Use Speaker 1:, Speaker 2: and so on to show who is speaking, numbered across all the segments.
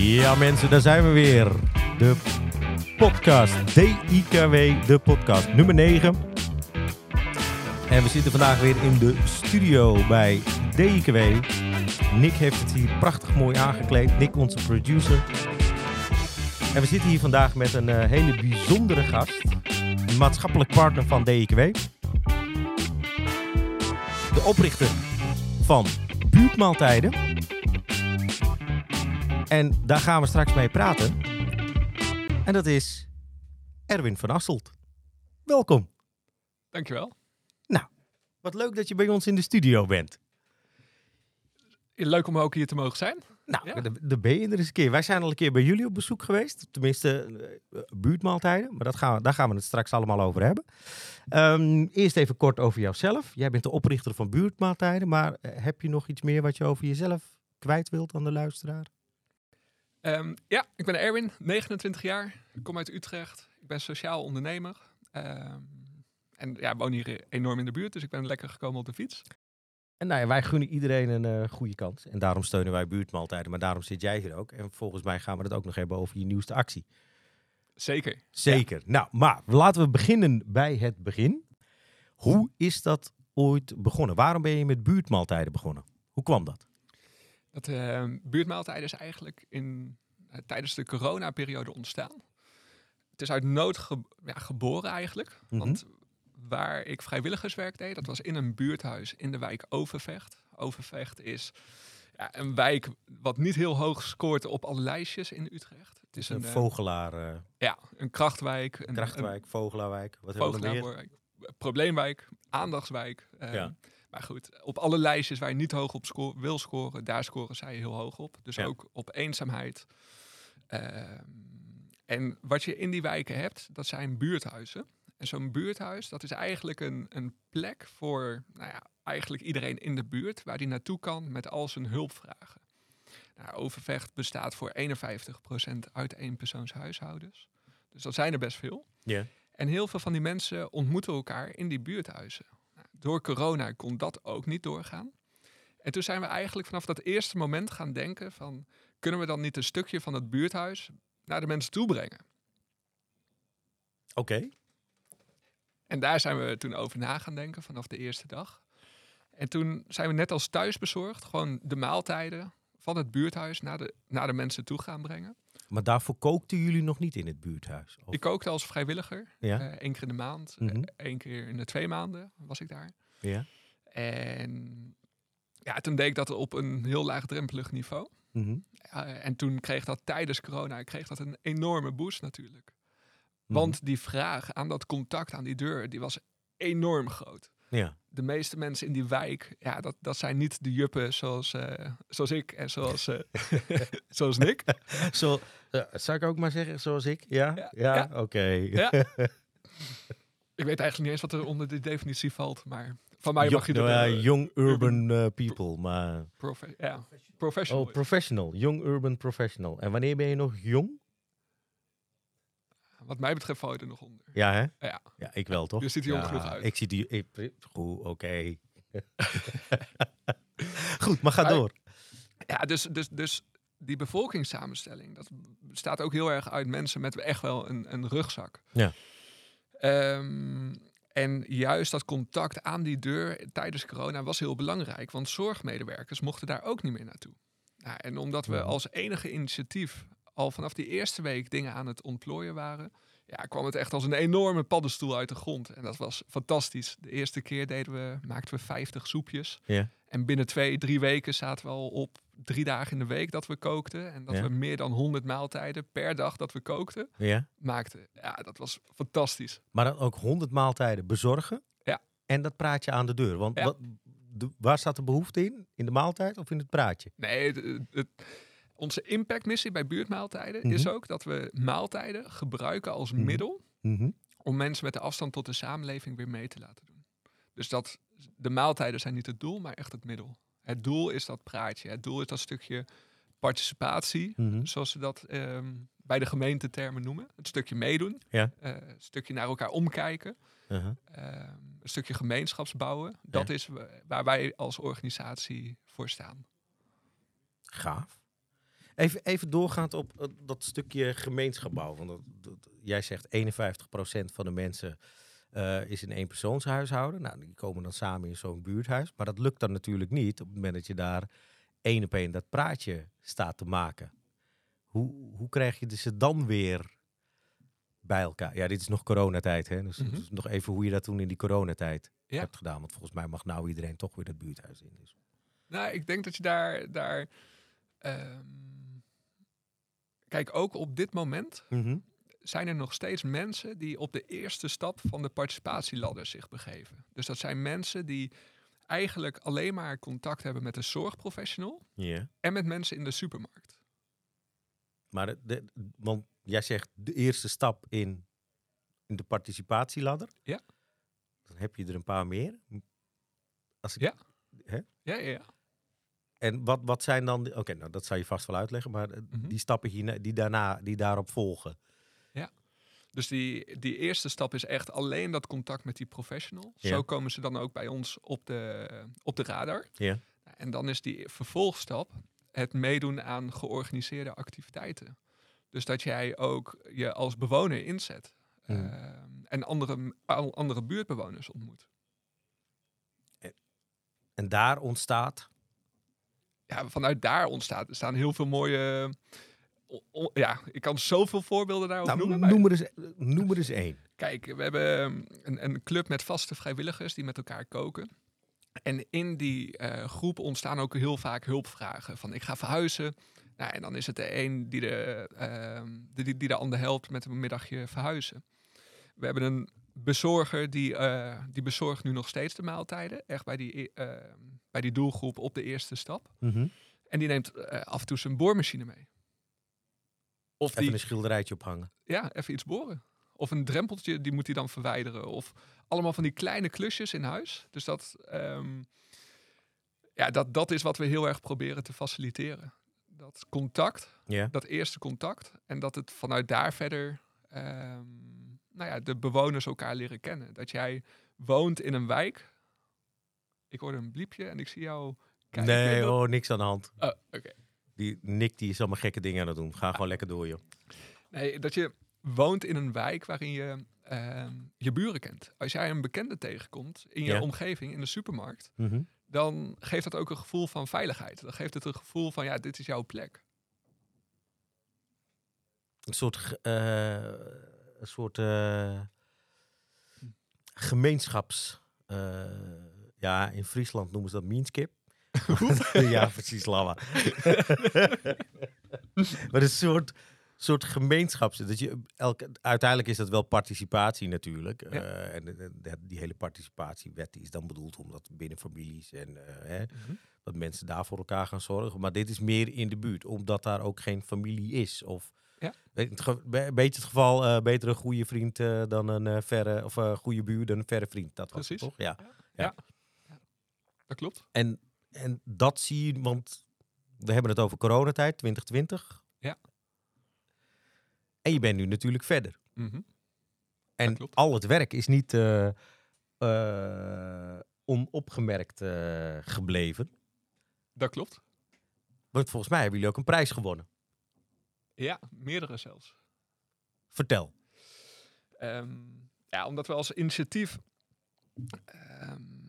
Speaker 1: Ja mensen, daar zijn we weer. De podcast DIKW, de podcast nummer 9. En we zitten vandaag weer in de studio bij DIKW. Nick heeft het hier prachtig mooi aangekleed. Nick, onze producer. En we zitten hier vandaag met een eh, hele bijzondere gast. Een maatschappelijk partner van DIKW. De oprichter van Buurtmaaltijden. En daar gaan we straks mee praten. En dat is Erwin van Asselt. Welkom.
Speaker 2: Dankjewel.
Speaker 1: Wat leuk dat je bij ons in de studio bent.
Speaker 2: Leuk om ook hier te mogen zijn.
Speaker 1: Nou,
Speaker 2: Ja.
Speaker 1: daar- ben je er eens een keer. Wij zijn al een keer bij jullie op bezoek geweest. Tenminste, eh, buurtmaaltijden. Maar dat gaan we, daar gaan we het straks allemaal over hebben. Ehm, eerst even kort over jouzelf. Jij bent de oprichter van buurtmaaltijden. Maar eh, heb je nog iets meer wat je over jezelf kwijt wilt aan de luisteraar?
Speaker 2: Ehm, ja, ik ben Erwin, 29 jaar. Ik kom uit Utrecht. Ik ben sociaal ondernemer. Ehm, en ja, woon hier enorm in de buurt, dus ik ben lekker gekomen op de fiets.
Speaker 1: En nou ja, wij gunnen iedereen een eh, goede kans. En daarom steunen wij buurtmaaltijden. Maar daarom zit jij hier ook. En volgens mij gaan we het ook nog hebben over je nieuwste actie.
Speaker 2: Zeker.
Speaker 1: Zeker. Nou, maar laten we beginnen bij het begin. Hoe is dat ooit begonnen? Waarom ben je met buurtmaaltijden begonnen? Hoe kwam dat?
Speaker 2: Dat ehm, buurtmaaltijden is eigenlijk in, eh, tijdens de coronaperiode ontstaan. Het is uit nood ge- ja, geboren eigenlijk.
Speaker 1: Mhm.
Speaker 2: Want waar ik vrijwilligerswerk deed, dat was in een buurthuis in de wijk Overvecht. Overvecht is ja, een wijk wat niet heel hoog scoort op alle lijstjes in Utrecht. Het is
Speaker 1: Een
Speaker 2: een, eh,
Speaker 1: vogelaar, eh,
Speaker 2: ja, een krachtwijk, een,
Speaker 1: krachtwijk, vogelaarwijk. Wat
Speaker 2: een
Speaker 1: hebben we nog meer?
Speaker 2: vogelaarwijk, probleemwijk, aandachtswijk. eh,
Speaker 1: Ja.
Speaker 2: Maar goed, op alle lijstjes waar je niet hoog op wil scoren, daar scoren zij heel hoog op. Dus
Speaker 1: Ja.
Speaker 2: ook op eenzaamheid. Ehm, en wat je in die wijken hebt, dat zijn buurthuizen. En zo'n buurthuis, dat is eigenlijk een, een plek voor nou ja, eigenlijk iedereen in de buurt waar die naartoe kan met al zijn hulpvragen. Nou, Overvecht bestaat voor 51% uit eenpersoonshuishoudens. Dus dat zijn er best veel.
Speaker 1: Ja.
Speaker 2: En heel veel van die mensen ontmoeten elkaar in die buurthuizen. Door corona kon dat ook niet doorgaan. En toen zijn we eigenlijk vanaf dat eerste moment gaan denken van... kunnen we dan niet een stukje van het buurthuis naar de mensen toe brengen?
Speaker 1: Oké.
Speaker 2: En daar zijn we toen over na gaan denken vanaf de eerste dag. En toen zijn we net als thuisbezorgd gewoon de maaltijden van het buurthuis naar de, naar de mensen toe gaan brengen.
Speaker 1: Maar daarvoor kookten jullie nog niet in het buurthuis? Of-
Speaker 2: Ik kookte als vrijwilliger,
Speaker 1: Ja.
Speaker 2: eh, één keer in de maand,
Speaker 1: Mhm.
Speaker 2: eh, één keer in de twee maanden was ik daar.
Speaker 1: ja.
Speaker 2: En ja, toen deed ik dat op een heel laagdrempelig niveau.
Speaker 1: Mhm.
Speaker 2: Eh, en toen kreeg dat tijdens corona kreeg dat een enorme boost natuurlijk.
Speaker 1: Mhm.
Speaker 2: Want die vraag aan dat contact aan die deur, die was enorm groot.
Speaker 1: Ja.
Speaker 2: De meeste mensen in die wijk, ja, dat, dat zijn niet de juppen zoals, zoals ik en zoals, eh, zoals Nick.
Speaker 1: Zo, eh, zou ik ook maar zeggen zoals ik? Ja?
Speaker 2: Ja.
Speaker 1: Ja,
Speaker 2: Ja.
Speaker 1: oké.
Speaker 2: Ja. Ik weet eigenlijk niet eens wat er onder die definitie valt, maar van mij
Speaker 1: Jo-
Speaker 2: mag je dat
Speaker 1: nou
Speaker 2: eh,
Speaker 1: young urban eh, people, maar...
Speaker 2: profe- ja, professional.
Speaker 1: Oh, professional. Young urban professional. En wanneer ben je nog jong?
Speaker 2: Wat mij betreft val je er nog onder.
Speaker 1: Ja, hè?
Speaker 2: Ja.
Speaker 1: Ja, ik wel, toch?
Speaker 2: Je ziet er jong
Speaker 1: Ja,
Speaker 2: genoeg uit.
Speaker 1: Ik zie die... Ik, goed, oké. Goed, maar ga
Speaker 2: Maar-
Speaker 1: door.
Speaker 2: Ja, dus, dus, dus die bevolkingssamenstelling, dat bestaat ook heel erg uit mensen met echt wel een, een rugzak.
Speaker 1: Ja.
Speaker 2: Ehm, en juist dat contact aan die deur tijdens corona was heel belangrijk, want zorgmedewerkers mochten daar ook niet meer naartoe. Nou, en omdat we als enige initiatief al vanaf die eerste week dingen aan het ontplooien waren, ja, kwam het echt als een enorme paddenstoel uit de grond. En dat was fantastisch. De eerste keer deden we, maakten we 50 soepjes.
Speaker 1: Ja.
Speaker 2: En binnen twee, drie weken zaten we al op drie dagen in de week dat we kookten. En dat
Speaker 1: Ja.
Speaker 2: we meer dan 100 maaltijden per dag dat we kookten,
Speaker 1: Ja.
Speaker 2: maakten. Ja, dat was fantastisch.
Speaker 1: Maar dan ook 100 maaltijden bezorgen.
Speaker 2: Ja.
Speaker 1: En dat praatje aan de deur. Want
Speaker 2: Ja.
Speaker 1: wat, de, waar staat de behoefte in? In de maaltijd of in het praatje?
Speaker 2: Nee, het, het- het- onze impactmissie bij buurtmaaltijden is
Speaker 1: Mhm.
Speaker 2: ook dat we maaltijden gebruiken als
Speaker 1: Mhm.
Speaker 2: middel
Speaker 1: Mhm.
Speaker 2: om mensen met de afstand tot de samenleving weer mee te laten doen. Dus dat de maaltijden zijn niet het doel, maar echt het middel. Het doel is dat praatje. Het doel is dat stukje participatie,
Speaker 1: Mhm.
Speaker 2: zoals ze dat ehm, bij de gemeentetermen noemen. Het stukje meedoen,
Speaker 1: Ja.
Speaker 2: eh, het stukje naar elkaar omkijken,
Speaker 1: Uh-huh.
Speaker 2: ehm, een stukje gemeenschapsbouwen. Dat is wa- waar wij als organisatie voor staan.
Speaker 1: Gaaf. Even, even doorgaand op eh, dat stukje gemeenschap bouwen. Want dat, dat- jij zegt 51% van de mensen eh, is in één persoonshuishouden. Nou, die komen dan samen in zo'n buurthuis. Maar dat lukt dan natuurlijk niet op het moment dat je daar één op één dat praatje staat te maken. Hoe, hoe krijg je ze dan weer bij elkaar? Ja, dit is nog coronatijd, hè? Dus,
Speaker 2: Mhm.
Speaker 1: dus nog even hoe je dat toen in die coronatijd
Speaker 2: Ja.
Speaker 1: hebt gedaan. Want volgens mij mag nou iedereen toch weer dat buurthuis in. Dus.
Speaker 2: Nou, ik denk dat je daar. daar ehm, kijk, ook op dit moment zijn er nog steeds mensen die op de eerste stap van de participatieladder zich begeven. Dus dat zijn mensen die eigenlijk alleen maar contact hebben met een zorgprofessional en met mensen in de supermarkt.
Speaker 1: Maar de, de- want jij zegt de eerste stap in, in de participatieladder.
Speaker 2: Ja.
Speaker 1: Dan heb je er een paar meer. Als ik,
Speaker 2: Ja.
Speaker 1: Hè?
Speaker 2: Ja, ja, ja.
Speaker 1: En wat, wat zijn dan... Oké, nou dat zou je vast wel uitleggen. Maar eh,
Speaker 2: Mhm.
Speaker 1: die stappen hierna, die, daarna, die daarop volgen.
Speaker 2: Dus die, die eerste stap is echt alleen dat contact met die professional.
Speaker 1: Ja.
Speaker 2: Zo komen ze dan ook bij ons op de, op de radar.
Speaker 1: Ja.
Speaker 2: En dan is die vervolgstap het meedoen aan georganiseerde activiteiten. Dus dat jij ook je als bewoner inzet.
Speaker 1: Hmm.
Speaker 2: ehm, en andere, andere buurtbewoners ontmoet.
Speaker 1: En daar ontstaat...
Speaker 2: Ja, vanuit daar ontstaat, er staan heel veel mooie... ja, ik kan zoveel voorbeelden daarover
Speaker 1: Nou,
Speaker 2: noemen.
Speaker 1: noem, er eens, noem er eens één.
Speaker 2: Kijk, we hebben ehm, een, een club met vaste vrijwilligers die met elkaar koken. En in die eh, groep ontstaan ook heel vaak hulpvragen. Van ik ga verhuizen. Nou, en dan is het de een die de, ehm, die, die, die de ander helpt met een middagje verhuizen. We hebben een bezorger die, eh, die bezorgt nu nog steeds de maaltijden. Echt bij die, e- ehm, bij die doelgroep op de eerste stap. En die neemt eh, af en toe zijn boormachine mee. Of
Speaker 1: Even
Speaker 2: die,
Speaker 1: een schilderijtje ophangen.
Speaker 2: ja, even iets boren. Of een drempeltje, die moet hij dan verwijderen. Of allemaal van die kleine klusjes in huis. Dus dat, ehm, ja, dat, dat is wat we heel erg proberen te faciliteren. Dat contact, dat eerste contact. En dat het vanuit daar verder, ehm, nou ja, de bewoners elkaar leren kennen. Dat jij woont in een wijk. Ik hoorde een bliepje en ik zie jou kijken.
Speaker 1: Nee, oh, niks aan de hand.
Speaker 2: Oh, oké.
Speaker 1: Die Nick die is allemaal gekke dingen aan het doen. Ga gewoon lekker door, joh.
Speaker 2: Nee, dat je woont in een wijk waarin je ehm, je buren kent. Als jij een bekende tegenkomt in je
Speaker 1: Ja.
Speaker 2: omgeving, in de supermarkt, dan geeft dat ook een gevoel van veiligheid. Dan geeft het een gevoel van, ja, dit is jouw plek.
Speaker 1: Een soort, eh, een soort eh, gemeenschaps... eh, ja, in Friesland noemen ze dat meanskip. ja, precies, lava. maar een soort, soort gemeenschaps... Dat je elke, uiteindelijk is dat wel participatie natuurlijk.
Speaker 2: Ja.
Speaker 1: Eh, en de- de- de- die hele participatiewet die is dan bedoeld omdat binnen families en eh, hè, dat mensen daar voor elkaar gaan zorgen. Maar dit is meer in de buurt, omdat daar ook geen familie is. Of
Speaker 2: Ja.
Speaker 1: een beetje het geval, eh, beter een goede vriend eh, dan een eh, verre, of een goede buur dan een verre vriend. Dat was het,
Speaker 2: Precies.
Speaker 1: toch? Ja.
Speaker 2: Dat klopt.
Speaker 1: En, en dat zie je, want we hebben het over coronatijd, 2020.
Speaker 2: Ja.
Speaker 1: En je bent nu natuurlijk verder.
Speaker 2: Mhm.
Speaker 1: En
Speaker 2: klopt.
Speaker 1: al het werk is niet eh, eh, onopgemerkt eh, gebleven.
Speaker 2: Dat klopt.
Speaker 1: Want volgens mij hebben jullie ook een prijs gewonnen.
Speaker 2: Ja, meerdere zelfs.
Speaker 1: Vertel.
Speaker 2: Ehm, ja, omdat we als initiatief ehm,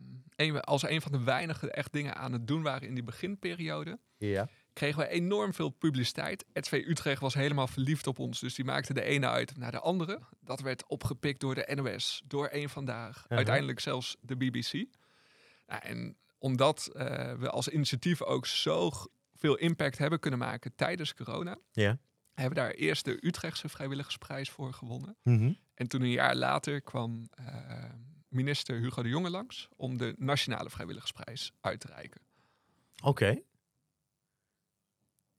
Speaker 2: een, als een van de weinige echt dingen aan het doen waren in die beginperiode,
Speaker 1: Ja.
Speaker 2: kregen we enorm veel publiciteit. RTV Utrecht was helemaal verliefd op ons. Dus die maakte de ene uit naar de andere. Dat werd opgepikt door de NOS, door Eén Vandaag.
Speaker 1: Aha.
Speaker 2: Uiteindelijk zelfs de BBC. Nou, en omdat eh, we als initiatief ook zo veel impact hebben kunnen maken tijdens corona...
Speaker 1: Ja.
Speaker 2: hebben we daar eerst de Utrechtse Vrijwilligersprijs voor gewonnen.
Speaker 1: Mhm.
Speaker 2: En toen een jaar later kwam eh, minister Hugo de Jonge langs... om de Nationale Vrijwilligersprijs uit te reiken.
Speaker 1: Oké.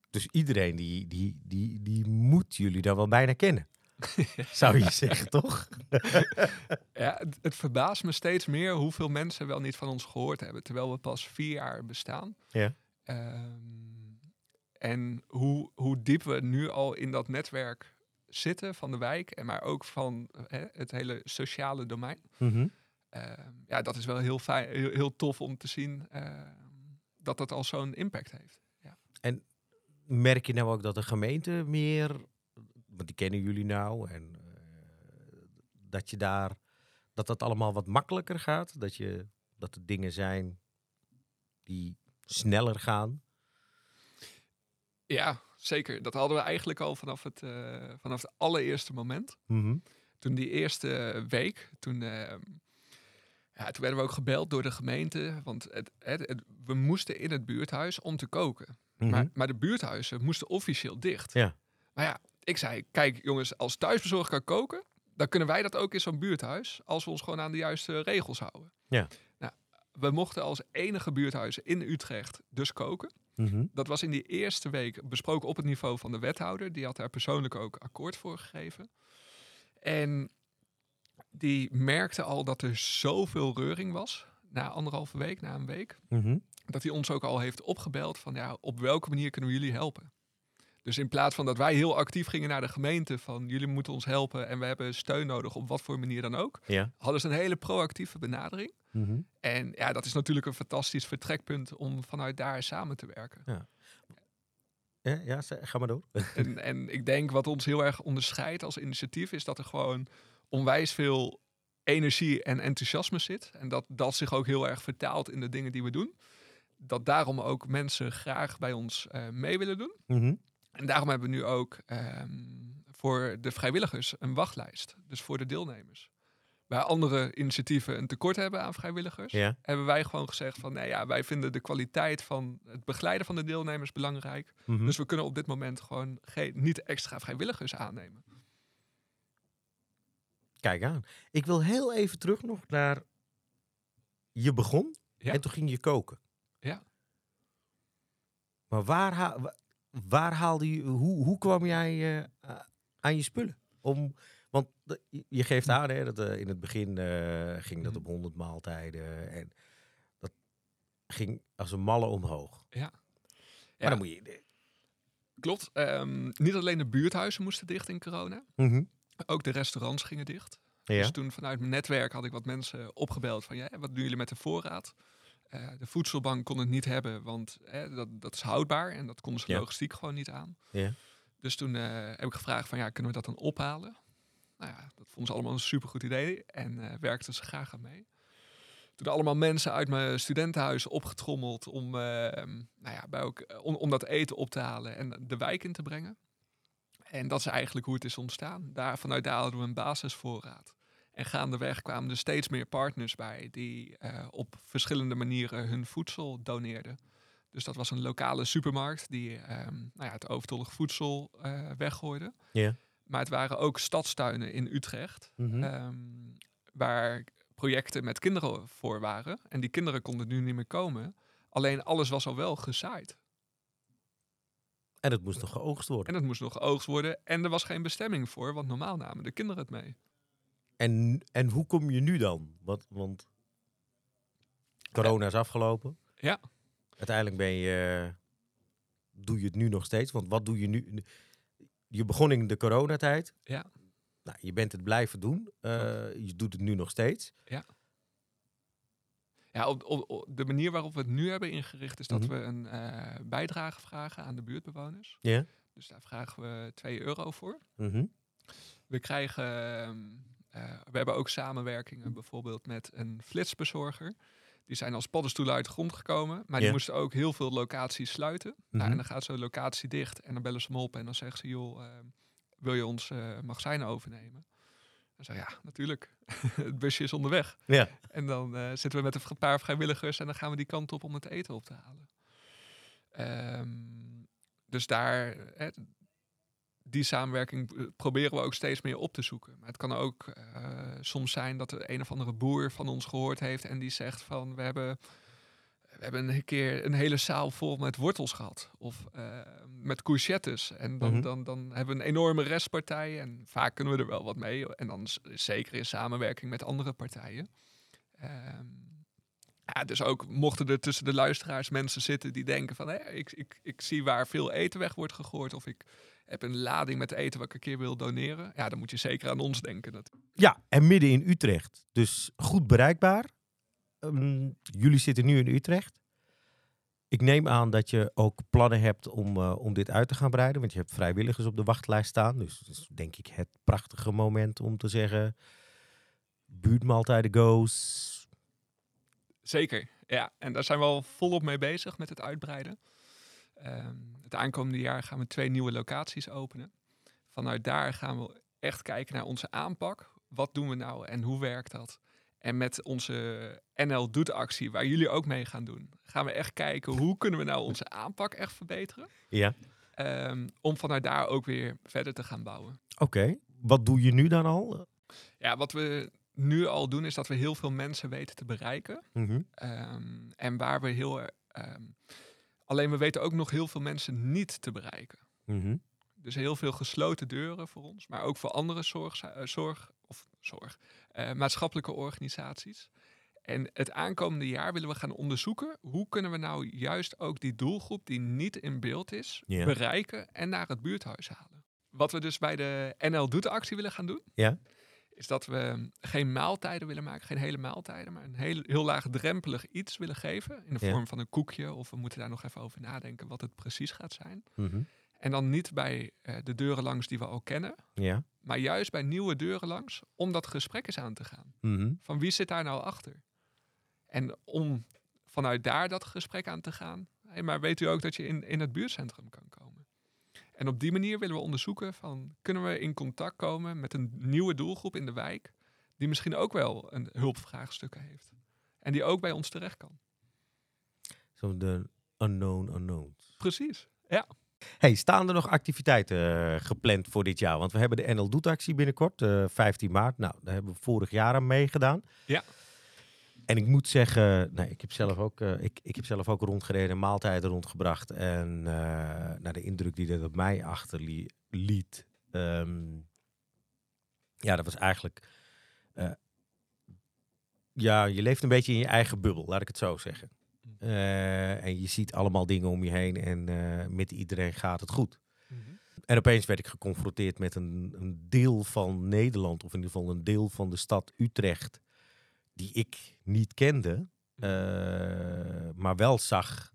Speaker 1: Dus iedereen die, die, die, die moet jullie dan wel bijna kennen. Zou je zeggen, toch?
Speaker 2: Ja, het, het verbaast me steeds meer hoeveel mensen wel niet van ons gehoord hebben, terwijl we pas vier jaar bestaan.
Speaker 1: Ja.
Speaker 2: Ehm, en hoe, hoe diep we nu al in dat netwerk zitten van de wijk, en maar ook van eh, het hele sociale domein.
Speaker 1: Mhm.
Speaker 2: Ja, dat is wel heel, fijn, heel, heel tof om te zien ehm, dat dat al zo'n impact heeft.
Speaker 1: merk je nou ook dat de gemeente meer, want die kennen jullie nou, en eh, dat je daar, dat dat allemaal wat makkelijker gaat? Dat, je, dat er dingen zijn die sneller gaan?
Speaker 2: Ja, zeker. Dat hadden we eigenlijk al vanaf het, eh, vanaf het allereerste moment.
Speaker 1: Mhm.
Speaker 2: Toen die eerste week, toen, eh, ja, toen werden we ook gebeld door de gemeente. Want het, het, het- we moesten in het buurthuis om te koken.
Speaker 1: Mhm.
Speaker 2: Maar, maar de buurthuizen moesten officieel dicht.
Speaker 1: Ja.
Speaker 2: Maar ja, ik zei, kijk jongens, als thuisbezorger kan koken, dan kunnen wij dat ook in zo'n buurthuis, als we ons gewoon aan de juiste regels houden.
Speaker 1: Ja.
Speaker 2: Nou, we mochten als enige buurthuizen in Utrecht dus koken.
Speaker 1: Mhm.
Speaker 2: Dat was in die eerste week besproken op het niveau van de wethouder. Die had daar persoonlijk ook akkoord voor gegeven. En die merkte al dat er zoveel reuring was. Na anderhalve week, na een week.
Speaker 1: Mhm.
Speaker 2: Dat hij ons ook al heeft opgebeld van ja, op welke manier kunnen we jullie helpen? Dus in plaats van dat wij heel actief gingen naar de gemeente van jullie moeten ons helpen en we hebben steun nodig op wat voor manier dan ook,
Speaker 1: Ja.
Speaker 2: hadden ze een hele proactieve benadering.
Speaker 1: Mhm.
Speaker 2: En ja, dat is natuurlijk een fantastisch vertrekpunt om vanuit daar samen te werken.
Speaker 1: Ja, ja, ga maar door.
Speaker 2: En, en ik denk wat ons heel erg onderscheidt als initiatief is dat er gewoon onwijs veel energie en enthousiasme zit. En dat dat zich ook heel erg vertaalt in de dingen die we doen. Dat daarom ook mensen graag bij ons eh, mee willen doen.
Speaker 1: Mhm.
Speaker 2: En daarom hebben we nu ook ehm, voor de vrijwilligers een wachtlijst. Dus voor de deelnemers. Waar andere initiatieven een tekort hebben aan vrijwilligers,
Speaker 1: Ja.
Speaker 2: hebben wij gewoon gezegd van nee, ja, wij vinden de kwaliteit van het begeleiden van de deelnemers belangrijk.
Speaker 1: Mhm.
Speaker 2: Dus we kunnen op dit moment gewoon geen, niet extra vrijwilligers aannemen.
Speaker 1: Kijk aan. Ik wil heel even terug nog naar. Je begon
Speaker 2: Ja.
Speaker 1: en toen ging je koken.
Speaker 2: Ja.
Speaker 1: Maar waar, waar haalde je. Hoe, hoe kwam jij eh, aan je spullen? Om, want je geeft aan hè, dat eh, in het begin eh, ging dat
Speaker 2: Mhm.
Speaker 1: op 100 maaltijden. En dat ging als een malle omhoog.
Speaker 2: Ja.
Speaker 1: Maar dan moet je.
Speaker 2: Klopt. Ehm, niet alleen de buurthuizen moesten dicht in corona.
Speaker 1: Mhm.
Speaker 2: Ook de restaurants gingen dicht.
Speaker 1: Ja.
Speaker 2: Dus toen vanuit mijn netwerk had ik wat mensen opgebeld van ja, wat doen jullie met de voorraad? Eh, de voedselbank kon het niet hebben, want eh, dat, dat is houdbaar en dat konden ze
Speaker 1: Ja.
Speaker 2: logistiek gewoon niet aan.
Speaker 1: Ja.
Speaker 2: Dus toen eh, heb ik gevraagd van ja, kunnen we dat dan ophalen? Nou ja, dat vonden ze allemaal een supergoed idee en eh werkten ze graag aan mee. Toen allemaal mensen uit mijn studentenhuis opgetrommeld om, eh, nou ja, bij ook, om, om dat eten op te halen en de wijk in te brengen. En dat is eigenlijk hoe het is ontstaan. Daar, vanuit daar hadden we een basisvoorraad. En gaandeweg kwamen er steeds meer partners bij die eh, op verschillende manieren hun voedsel doneerden. Dus dat was een lokale supermarkt die ehm, nou ja, het overtollig voedsel eh, weggooide.
Speaker 1: Ja.
Speaker 2: Maar het waren ook stadstuinen in Utrecht,
Speaker 1: Mhm.
Speaker 2: ehm, waar projecten met kinderen voor waren. En die kinderen konden nu niet meer komen. Alleen alles was al wel gezaaid.
Speaker 1: En het moest nog geoogst worden.
Speaker 2: En het moest nog geoogst worden. En er was geen bestemming voor, want normaal namen de kinderen het mee.
Speaker 1: En, en hoe kom je nu dan? Want, want corona is afgelopen.
Speaker 2: Ja.
Speaker 1: Uiteindelijk ben je, doe je het nu nog steeds. Want wat doe je nu? Je begon in de coronatijd.
Speaker 2: Ja.
Speaker 1: Nou, je bent het blijven doen. Eh, je doet het nu nog steeds.
Speaker 2: Ja, op, op, op de manier waarop we het nu hebben ingericht is dat
Speaker 1: Mhm.
Speaker 2: we een eh, bijdrage vragen aan de buurtbewoners.
Speaker 1: Ja.
Speaker 2: Dus daar vragen we 2 euro voor.
Speaker 1: Mhm.
Speaker 2: We krijgen, ehm, eh, we hebben ook samenwerkingen bijvoorbeeld met een flitsbezorger. Die zijn als paddenstoelen uit de grond gekomen, maar die
Speaker 1: Ja.
Speaker 2: moesten ook heel veel locaties sluiten. Nou,
Speaker 1: Mhm.
Speaker 2: en dan gaat zo'n locatie dicht en dan bellen ze me op en dan zeggen ze, joh, ehm, wil je ons eh magazijn overnemen? Dan zeg ik, ja, natuurlijk. het busje is onderweg.
Speaker 1: Ja.
Speaker 2: En dan eh, zitten we met een paar vrijwilligers en dan gaan we die kant op om het eten op te halen. Ehm, dus daar, hè, die samenwerking eh, proberen we ook steeds meer op te zoeken. Maar het kan ook eh, soms zijn dat er een of andere boer van ons gehoord heeft en die zegt van we hebben, hebben een keer een hele zaal vol met wortels gehad. Of eh, met courgettes. En dan,
Speaker 1: Mhm.
Speaker 2: dan, dan hebben we een enorme restpartij. En vaak kunnen we er wel wat mee. En dan zeker in samenwerking met andere partijen. Ehm, ja, dus ook mochten er tussen de luisteraars mensen zitten die denken van... Ik, ik, ik zie waar veel eten weg wordt gegooid. Of ik heb een lading met eten wat ik een keer wil doneren. Ja, dan moet je zeker aan ons denken. Dat,
Speaker 1: ja, en midden in Utrecht. Dus goed bereikbaar. Ehm, jullie zitten nu in Utrecht. Ik neem aan dat je ook plannen hebt om, eh, om dit uit te gaan breiden. Want je hebt vrijwilligers op de wachtlijst staan. Dus dat is denk ik het prachtige moment om te zeggen... Buurtmaaltijden goes.
Speaker 2: Zeker, ja. En daar zijn we al volop mee bezig met het uitbreiden. Ehm, het aankomende jaar gaan we twee nieuwe locaties openen. Vanuit daar gaan we echt kijken naar onze aanpak. Wat doen we nou en hoe werkt dat? En met onze NL Doet actie, waar jullie ook mee gaan doen, gaan we echt kijken hoe kunnen we nou onze aanpak echt verbeteren.
Speaker 1: Ja.
Speaker 2: Ehm, om vanuit daar ook weer verder te gaan bouwen.
Speaker 1: Oké. Wat doe je nu dan al?
Speaker 2: Ja, wat we nu al doen is dat we heel veel mensen weten te bereiken.
Speaker 1: Mhm.
Speaker 2: Ehm, en waar we heel. ehm, alleen we weten ook nog heel veel mensen niet te bereiken.
Speaker 1: Mhm.
Speaker 2: Dus heel veel gesloten deuren voor ons, maar ook voor andere zorg, eh, zorg of zorg, maatschappelijke organisaties. En het aankomende jaar willen we gaan onderzoeken hoe kunnen we nou juist ook die doelgroep die niet in beeld is, bereiken en naar het buurthuis halen. Wat we dus bij de NL Doet actie willen gaan doen, is dat we geen maaltijden willen maken, geen hele maaltijden, maar een heel, heel laagdrempelig iets willen geven in de vorm van een koekje. Of we moeten daar nog even over nadenken wat het precies gaat zijn.
Speaker 1: Mhm.
Speaker 2: En dan niet bij eh, de deuren langs die we al kennen,
Speaker 1: Ja.
Speaker 2: Maar juist bij nieuwe deuren langs om dat gesprek eens aan te gaan.
Speaker 1: Mhm.
Speaker 2: Van wie zit daar nou achter? En om vanuit daar dat gesprek aan te gaan. Hey, maar weet u ook dat je in, in het buurtcentrum kan komen? En op die manier willen we onderzoeken van kunnen we in contact komen met een nieuwe doelgroep in de wijk die misschien ook wel een hulpvraagstukken heeft. En die ook bij ons terecht kan.
Speaker 1: Zo de unknown unknowns.
Speaker 2: Precies. Ja.
Speaker 1: Hey, staan er nog activiteiten eh, gepland voor dit jaar? Want we hebben de NL Doet actie binnenkort, eh 15 maart. Nou, daar hebben we vorig jaar aan meegedaan.
Speaker 2: Ja.
Speaker 1: En ik moet zeggen, nee, ik, heb zelf ook, eh, ik, ik heb zelf ook rondgereden, maaltijden rondgebracht. En naar de indruk die dat op mij achterliet. ehm ja, dat was eigenlijk... ja, je leeft een beetje in je eigen bubbel, laat ik het zo zeggen. Eh, en je ziet allemaal dingen om je heen en eh, met iedereen gaat het goed. En opeens werd ik geconfronteerd met een, een deel van Nederland, of in ieder geval een deel van de stad Utrecht, die ik niet kende, eh, maar wel zag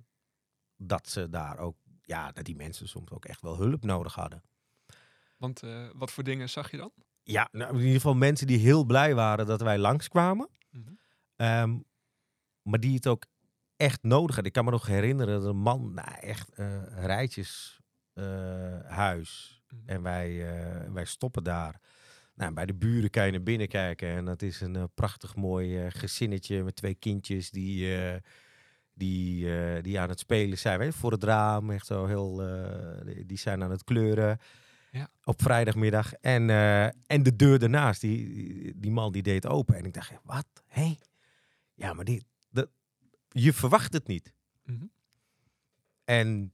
Speaker 1: dat ze daar ook, ja, dat die mensen soms ook echt wel hulp nodig hadden.
Speaker 2: Want wat voor dingen zag je dan?
Speaker 1: Ja, nou, in ieder geval mensen die heel blij waren dat wij langskwamen. Ehm, maar die het ook echt nodig had. Ik kan me nog herinneren dat een man, nou echt eh rijtjes eh, huis. En wij, eh, wij stoppen daar. Nou, bij de buren kan je naar binnen kijken. En dat is een prachtig mooi gezinnetje met twee kindjes die, die, die aan het spelen zijn. Weet je, voor het raam, echt zo heel... die- zijn aan het kleuren.
Speaker 2: Ja.
Speaker 1: Op vrijdagmiddag. En, en de deur daarnaast, die, die man die deed open. En ik dacht, wat? Hé? Ja, maar dit, dat, je verwacht het niet.
Speaker 2: Mhm.
Speaker 1: En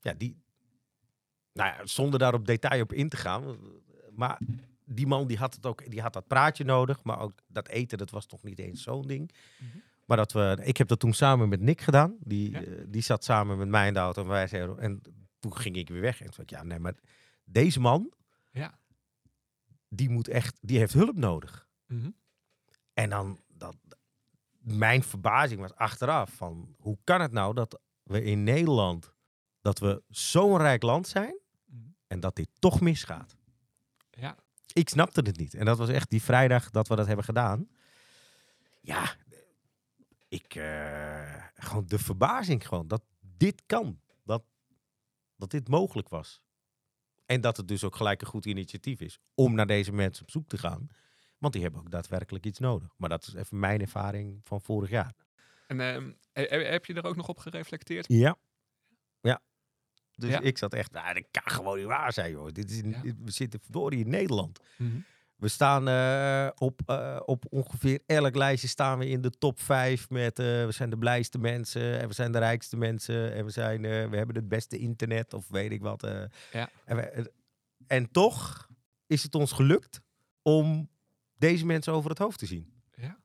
Speaker 1: ja, die, nou ja, zonder daar op detail op in te gaan. Maar die man die had het ook, die had dat praatje nodig. Maar ook dat eten, dat was toch niet eens zo'n ding.
Speaker 2: Mhm.
Speaker 1: Maar dat we, ik heb dat toen samen met Nick gedaan. Die,
Speaker 2: Ja.
Speaker 1: eh, die zat samen met mij in de auto. En, wij zeiden, en toen ging ik weer weg. En toen ik, ja, nee, maar deze man,
Speaker 2: Ja.
Speaker 1: die moet echt, die heeft hulp nodig.
Speaker 2: Mhm.
Speaker 1: En dan, dat, mijn verbazing was achteraf van, hoe kan het nou dat we in Nederland, dat we zo'n rijk land zijn
Speaker 2: Mhm.
Speaker 1: en dat dit toch misgaat?
Speaker 2: Ja.
Speaker 1: Ik snapte het niet. En dat was echt die vrijdag dat we dat hebben gedaan. Ja, ik, eh, gewoon de verbazing gewoon, dat dit kan. Dat, dat dit mogelijk was. En dat het dus ook gelijk een goed initiatief is om naar deze mensen op zoek te gaan. Want die hebben ook daadwerkelijk iets nodig. Maar dat is even mijn ervaring van vorig jaar.
Speaker 2: En ehm, he- he- heb je er ook nog op gereflecteerd?
Speaker 1: Ja. Ja. Dus
Speaker 2: Ja.
Speaker 1: ik zat echt, nou, dat kan gewoon niet waar zijn, joh. Dit is,
Speaker 2: Ja.
Speaker 1: We zitten verdorie in Nederland.
Speaker 2: Mhm.
Speaker 1: We staan eh, op, eh, op ongeveer elk lijstje staan we in de top 5 met eh, we zijn de blijste mensen en we zijn de rijkste mensen en we, zijn, we hebben het beste internet of weet ik wat.
Speaker 2: Ja.
Speaker 1: en, we- en toch is het ons gelukt om deze mensen over het hoofd te zien.
Speaker 2: Ja.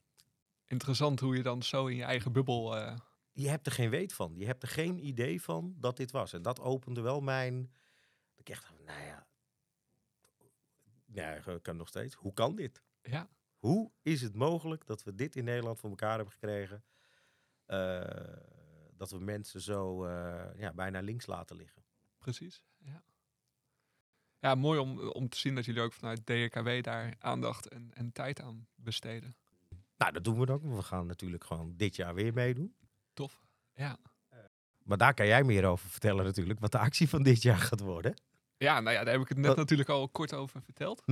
Speaker 2: Interessant hoe je dan zo in je eigen bubbel... eh,
Speaker 1: Je hebt er geen weet van. Je hebt er geen idee van dat dit was. En dat opende wel mijn... Ik echt, nou ja... Ja, ik kan nog steeds. Hoe kan dit?
Speaker 2: ja.
Speaker 1: Hoe is het mogelijk dat we dit in Nederland voor elkaar hebben gekregen? Eh, dat we mensen zo eh, ja, bijna links laten liggen.
Speaker 2: Precies, ja. Ja, mooi om, om te zien dat jullie ook vanuit DKW daar aandacht en, en tijd aan besteden.
Speaker 1: Nou, dat doen we ook. We gaan natuurlijk gewoon dit jaar weer meedoen.
Speaker 2: Tof, ja.
Speaker 1: Maar daar kan jij meer over vertellen natuurlijk, wat de actie van dit jaar gaat worden.
Speaker 2: Ja, nou ja, daar heb ik het net
Speaker 1: Wat-
Speaker 2: natuurlijk al kort over verteld.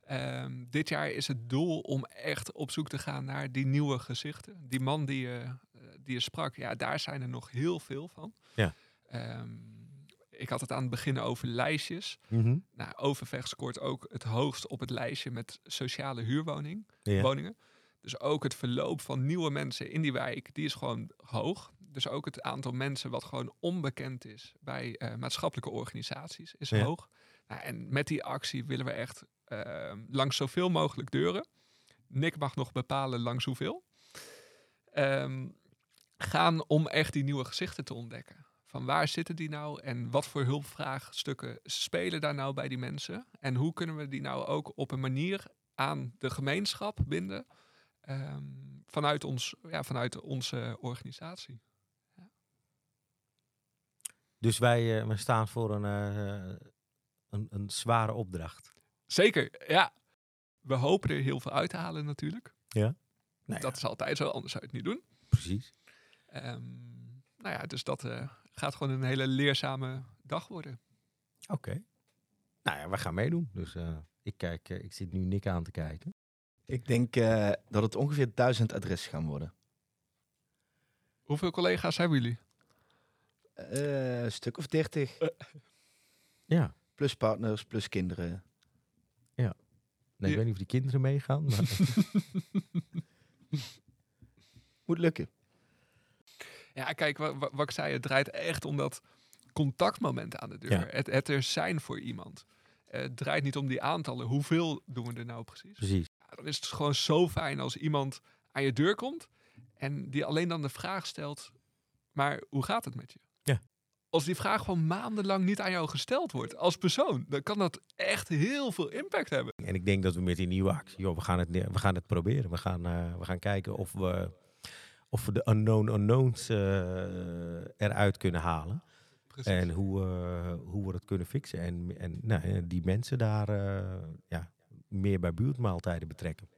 Speaker 2: Ehm, dit jaar is het doel om echt op zoek te gaan naar die nieuwe gezichten. Die man die je, eh, die je sprak, ja, daar zijn er nog heel veel van.
Speaker 1: Ja.
Speaker 2: Ehm, ik had het aan het begin over lijstjes.
Speaker 1: Mhm.
Speaker 2: Nou, Overvecht scoort ook het hoogst op het lijstje met sociale huurwoning,
Speaker 1: Ja.
Speaker 2: woningen. Dus ook het verloop van nieuwe mensen in die wijk, die is gewoon hoog. Dus ook het aantal mensen wat gewoon onbekend is bij eh, maatschappelijke organisaties is
Speaker 1: Ja.
Speaker 2: hoog. Nou, en met die actie willen we echt eh, langs zoveel mogelijk deuren. Nick mag nog bepalen langs hoeveel. Ehm, gaan om echt die nieuwe gezichten te ontdekken. Van waar zitten die nou en wat voor hulpvraagstukken spelen daar nou bij die mensen? En hoe kunnen we die nou ook op een manier aan de gemeenschap binden ehm, vanuit, ons, ja, vanuit onze organisatie?
Speaker 1: Dus wij, eh, wij staan voor een, eh, een, een zware opdracht.
Speaker 2: Zeker, ja. We hopen er heel veel uit te halen natuurlijk.
Speaker 1: Nou ja,
Speaker 2: Dat is altijd zo, anders zou je het niet doen.
Speaker 1: precies.
Speaker 2: Ehm, nou ja, dus dat eh, gaat gewoon een hele leerzame dag worden.
Speaker 1: Oké. Nou ja, we gaan meedoen. Dus eh, ik, kijk, eh, ik zit nu Nick aan te kijken.
Speaker 3: Ik denk eh, dat het ongeveer duizend adressen gaan worden.
Speaker 2: Hoeveel collega's hebben jullie?
Speaker 3: Eh, een stuk of dertig.
Speaker 1: Ja.
Speaker 3: Plus partners, plus kinderen.
Speaker 1: Nee, ik
Speaker 2: Ja.
Speaker 1: weet niet of die kinderen meegaan. Maar
Speaker 3: Moet lukken.
Speaker 2: Ja, kijk, wa- wa- wat, ik zei, het draait echt om dat contactmoment aan de deur.
Speaker 1: Ja.
Speaker 2: Het, het er zijn voor iemand. Het draait niet om die aantallen. Hoeveel doen we er nou precies?
Speaker 1: precies.
Speaker 2: Ja, dan is het gewoon zo fijn als iemand aan je deur komt en die alleen dan de vraag stelt, maar hoe gaat het met je?
Speaker 1: Ja.
Speaker 2: Als die vraag gewoon maandenlang niet aan jou gesteld wordt als persoon, dan kan dat echt heel veel impact hebben.
Speaker 1: En ik denk dat we met die nieuwe actie, joh, we gaan het, we gaan het proberen. We gaan, eh, we gaan kijken of we, of we de unknown unknowns eh, eruit kunnen halen.
Speaker 2: Precies.
Speaker 1: En hoe, eh, hoe we het kunnen fixen. En, en nou, die mensen daar eh, ja, meer bij buurtmaaltijden betrekken.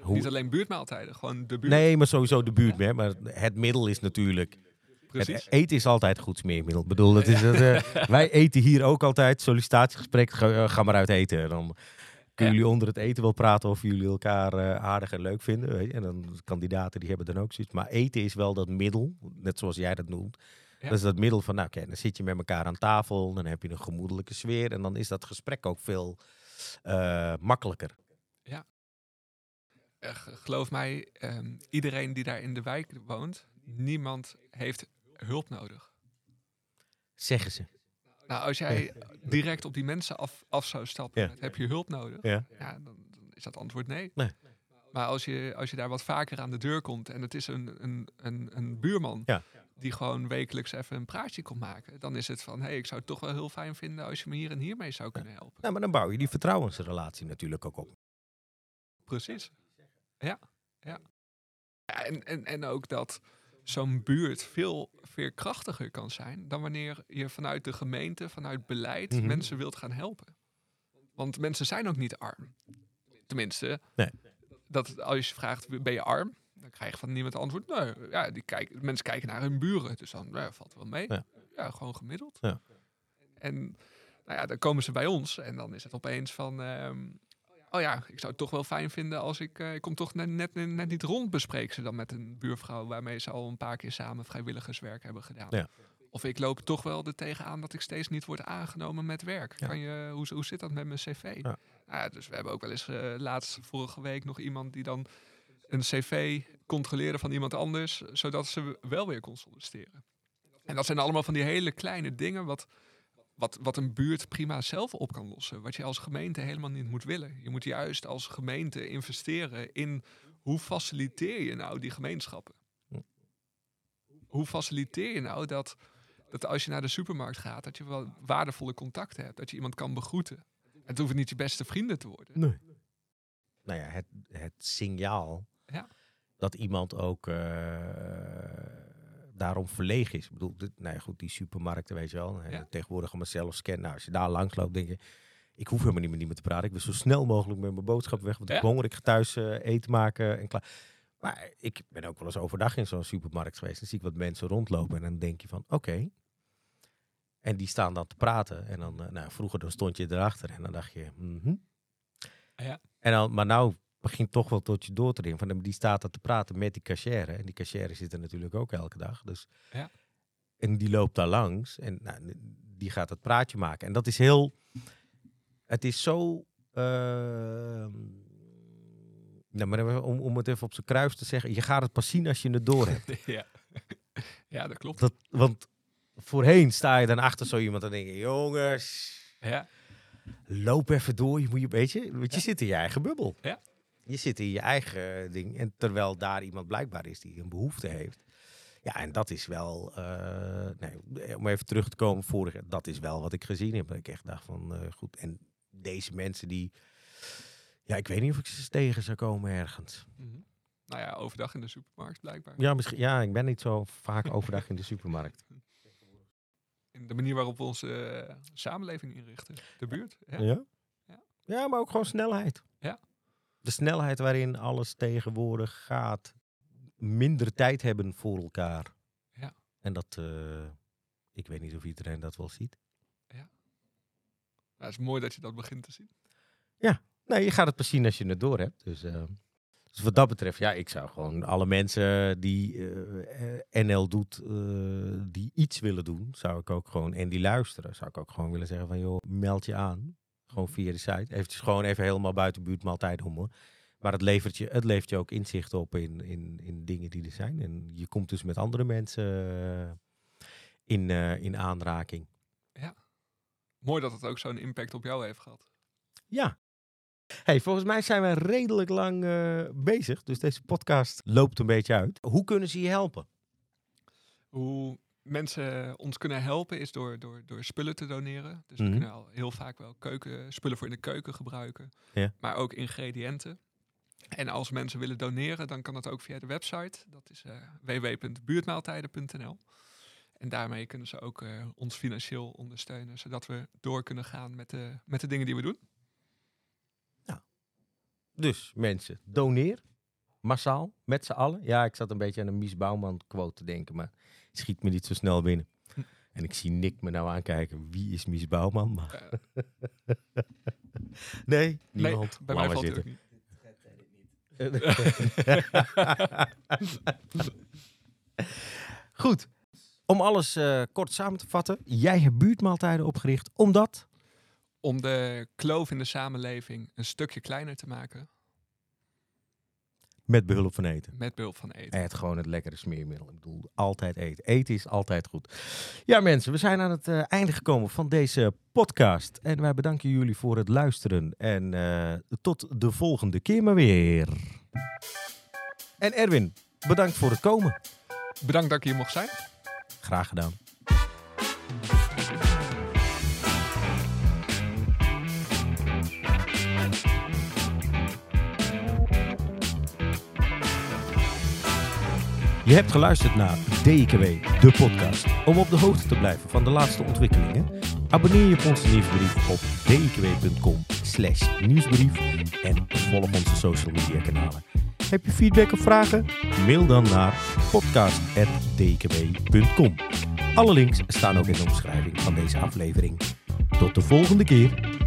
Speaker 1: Hoe-
Speaker 2: Niet alleen buurtmaaltijden, gewoon de buurt.
Speaker 1: Nee, maar sowieso de buurt. hè. Maar het middel is natuurlijk...
Speaker 2: Precies.
Speaker 1: Het eten is altijd goed smeermiddel. Ik bedoel, dat is eh, wij eten hier ook altijd. Sollicitatiegesprek, ga, ga maar uit eten. Dan kunnen
Speaker 2: Ja.
Speaker 1: jullie onder het eten wel praten of jullie elkaar eh, aardig en leuk vinden. Weet je? En dan kandidaten die hebben dan ook zoiets. Maar eten is wel dat middel, net zoals jij dat noemt.
Speaker 2: Ja.
Speaker 1: Dat is dat middel van, nou oké, dan zit je met elkaar aan tafel. Dan heb je een gemoedelijke sfeer. En dan is dat gesprek ook veel eh, makkelijker.
Speaker 2: Eh, g- geloof mij, ehm, iedereen die daar in de wijk woont, niemand heeft hulp nodig.
Speaker 1: Zeggen ze.
Speaker 2: Nou, als jij direct op die mensen af, af zou stappen,
Speaker 1: Ja.
Speaker 2: heb je hulp nodig?
Speaker 1: Ja.
Speaker 2: Ja, dan, dan is dat antwoord nee.
Speaker 1: Nee.
Speaker 2: Maar als je, als je daar wat vaker aan de deur komt en het is een, een, een, een buurman
Speaker 1: Ja.
Speaker 2: die gewoon wekelijks even een praatje komt maken, dan is het van, hé, hey, ik zou het toch wel heel fijn vinden als je me hier en hier mee zou kunnen helpen.
Speaker 1: Nou, maar dan bouw je die vertrouwensrelatie natuurlijk ook op.
Speaker 2: Precies. Ja, ja. Ja, En, en, en ook dat zo'n buurt veel veerkrachtiger kan zijn dan wanneer je vanuit de gemeente, vanuit beleid,
Speaker 1: Mhm.
Speaker 2: mensen wilt gaan helpen. Want mensen zijn ook niet arm. Tenminste,
Speaker 1: Nee.
Speaker 2: dat als je vraagt, ben je arm? Dan krijg je van niemand antwoord. Nee, ja, die kijken, mensen kijken naar hun buren. Dus dan ja, valt wel mee.
Speaker 1: Ja.
Speaker 2: Ja, gewoon gemiddeld.
Speaker 1: Ja.
Speaker 2: En nou ja, dan komen ze bij ons en dan is het opeens van... ehm, oh ja, ik zou het toch wel fijn vinden als ik... eh, ik kom toch net, net, net niet rond, bespreek ze dan met een buurvrouw... waarmee ze al een paar keer samen vrijwilligerswerk hebben gedaan.
Speaker 1: Ja.
Speaker 2: Of ik loop toch wel er tegenaan dat ik steeds niet word aangenomen met werk.
Speaker 1: Ja.
Speaker 2: Kan je, hoe, hoe zit dat met mijn cv?
Speaker 1: Ja.
Speaker 2: Nou dus we hebben ook wel eens eh, laatst vorige week nog iemand die dan een cv controleerde van iemand anders, zodat ze wel weer kon solliciteren. En dat zijn allemaal van die hele kleine dingen wat, wat, wat een buurt prima zelf op kan lossen. Wat je als gemeente helemaal niet moet willen. Je moet juist als gemeente investeren in hoe faciliteer je nou die gemeenschappen? Hoe faciliteer je nou dat, dat als je naar de supermarkt gaat, dat je wel waardevolle contacten hebt, dat je iemand kan begroeten. Het hoeven niet je beste vrienden te worden.
Speaker 1: Nee. Nou ja, het, het signaal
Speaker 2: Ja.
Speaker 1: dat iemand ook eh, daarom verlegen is. Ik bedoel, dit, nou ja, goed, die supermarkten, weet je wel. En
Speaker 2: Ja.
Speaker 1: Tegenwoordig allemaal zelf scannen. Nou, als je daar langs loopt, denk je... Ik hoef helemaal niet met niemand te praten. Ik wil zo snel mogelijk met mijn boodschap weg. Want ik
Speaker 2: Ja.
Speaker 1: honger. Ik ga thuis eh, eten maken en klaar. Maar ik ben ook wel eens overdag in zo'n supermarkt geweest. Dan zie ik wat mensen rondlopen. En dan denk je van, oké. En die staan dan te praten. En dan, nou, vroeger dan stond je erachter. En dan dacht je, mhm.
Speaker 2: Ja.
Speaker 1: En dan, maar nou begint toch wel tot je door te dringen. Van, die staat er te praten met die cashier. En die cashier zit er natuurlijk ook elke dag. Dus,
Speaker 2: Ja.
Speaker 1: En die loopt daar langs. En nou, die gaat het praatje maken. En dat is heel... Het is zo... nou, maar om, om het even op zijn kruis te zeggen. Je gaat het pas zien als je het door hebt.
Speaker 2: ja. ja, dat klopt.
Speaker 1: Dat, want voorheen sta je dan achter zo iemand en denk je... Jongens,
Speaker 2: Ja,
Speaker 1: loop even door. Je moet je, weet je, want je
Speaker 2: Ja.
Speaker 1: zit in je eigen bubbel.
Speaker 2: Ja.
Speaker 1: Je zit in je eigen eh, ding. En terwijl daar iemand blijkbaar is die een behoefte heeft. Ja, en dat is wel, eh, nee, om even terug te komen vorige, dat is wel wat ik gezien heb. Dat ik echt dacht van, eh, goed. En deze mensen die, ja, ik weet niet of ik ze tegen zou komen ergens.
Speaker 2: Mhm. Nou ja, overdag in de supermarkt blijkbaar.
Speaker 1: Ja, misschien, ja, ik ben niet zo vaak overdag in de supermarkt.
Speaker 2: In de manier waarop we onze eh, samenleving inrichten. De buurt. Ja.
Speaker 1: Ja?
Speaker 2: Ja.
Speaker 1: Ja, maar ook gewoon snelheid.
Speaker 2: Ja.
Speaker 1: De snelheid waarin alles tegenwoordig gaat. Minder tijd hebben voor elkaar.
Speaker 2: Ja.
Speaker 1: En dat, eh, ik weet niet of iedereen dat wel ziet.
Speaker 2: Nou, het is mooi dat je dat begint te zien.
Speaker 1: Nee, je gaat het pas zien als je het door hebt. Dus, eh, dus wat dat betreft, ja, ik zou gewoon alle mensen die eh, NL doet, die iets willen doen, zou ik ook gewoon, en die luisteren, zou ik ook gewoon willen zeggen van, joh, meld je aan. Gewoon via de site. Eventjes gewoon even helemaal buiten buurtmaaltijd om hoor. Maar het levert je, het levert je ook inzicht op in, in, in dingen die er zijn. En je komt dus met andere mensen eh, in, eh, in aanraking.
Speaker 2: Mooi dat het ook zo'n impact op jou heeft gehad.
Speaker 1: Ja. Hey, volgens mij zijn we redelijk lang eh, bezig. Dus deze podcast loopt een beetje uit. Hoe kunnen ze je helpen?
Speaker 2: Hoe mensen ons kunnen helpen is door, door, door spullen te doneren. Dus
Speaker 1: Mhm.
Speaker 2: we kunnen al heel vaak wel keuken, spullen voor in de keuken gebruiken.
Speaker 1: Ja.
Speaker 2: Maar ook ingrediënten. En als mensen willen doneren, dan kan dat ook via de website. Dat is eh www.buurtmaaltijden.nl. En daarmee kunnen ze ook eh, ons financieel ondersteunen, zodat we door kunnen gaan met de, met de dingen die we doen.
Speaker 1: Dus mensen, doneer. Massaal, met z'n allen. Ja, ik zat een beetje aan een Mies Bouwman quote te denken, maar schiet me niet zo snel binnen.
Speaker 2: Hm.
Speaker 1: En ik zie Nick me nou aankijken. Wie is Mies Bouwman? Maar... Nee, niemand.
Speaker 2: Nee, bij mij valt het
Speaker 1: zitten.
Speaker 2: niet.
Speaker 1: Goed. Om alles eh, kort samen te vatten. Jij hebt buurtmaaltijden opgericht omdat...
Speaker 2: Om de kloof in de samenleving een stukje kleiner te maken
Speaker 1: Met behulp van eten.
Speaker 2: met behulp van eten.
Speaker 1: Het gewoon het lekkere smeermiddel. Ik bedoel, altijd eten. Eten is altijd goed. Ja, mensen, we zijn aan het eh, einde gekomen van deze podcast. En wij bedanken jullie voor het luisteren. En eh, tot de volgende keer maar weer. En Erwin, bedankt voor het komen.
Speaker 2: Bedankt dat ik hier mocht zijn.
Speaker 1: Graag gedaan. Je hebt geluisterd naar DKW, de podcast. Om op de hoogte te blijven van de laatste ontwikkelingen, abonneer je op onze nieuwsbrief op dikw.com slash nieuwsbrief en volg onze social media kanalen. Heb je feedback of vragen? Mail dan naar podcast.dkw.com. Alle links staan ook in de omschrijving van deze aflevering. Tot de volgende keer.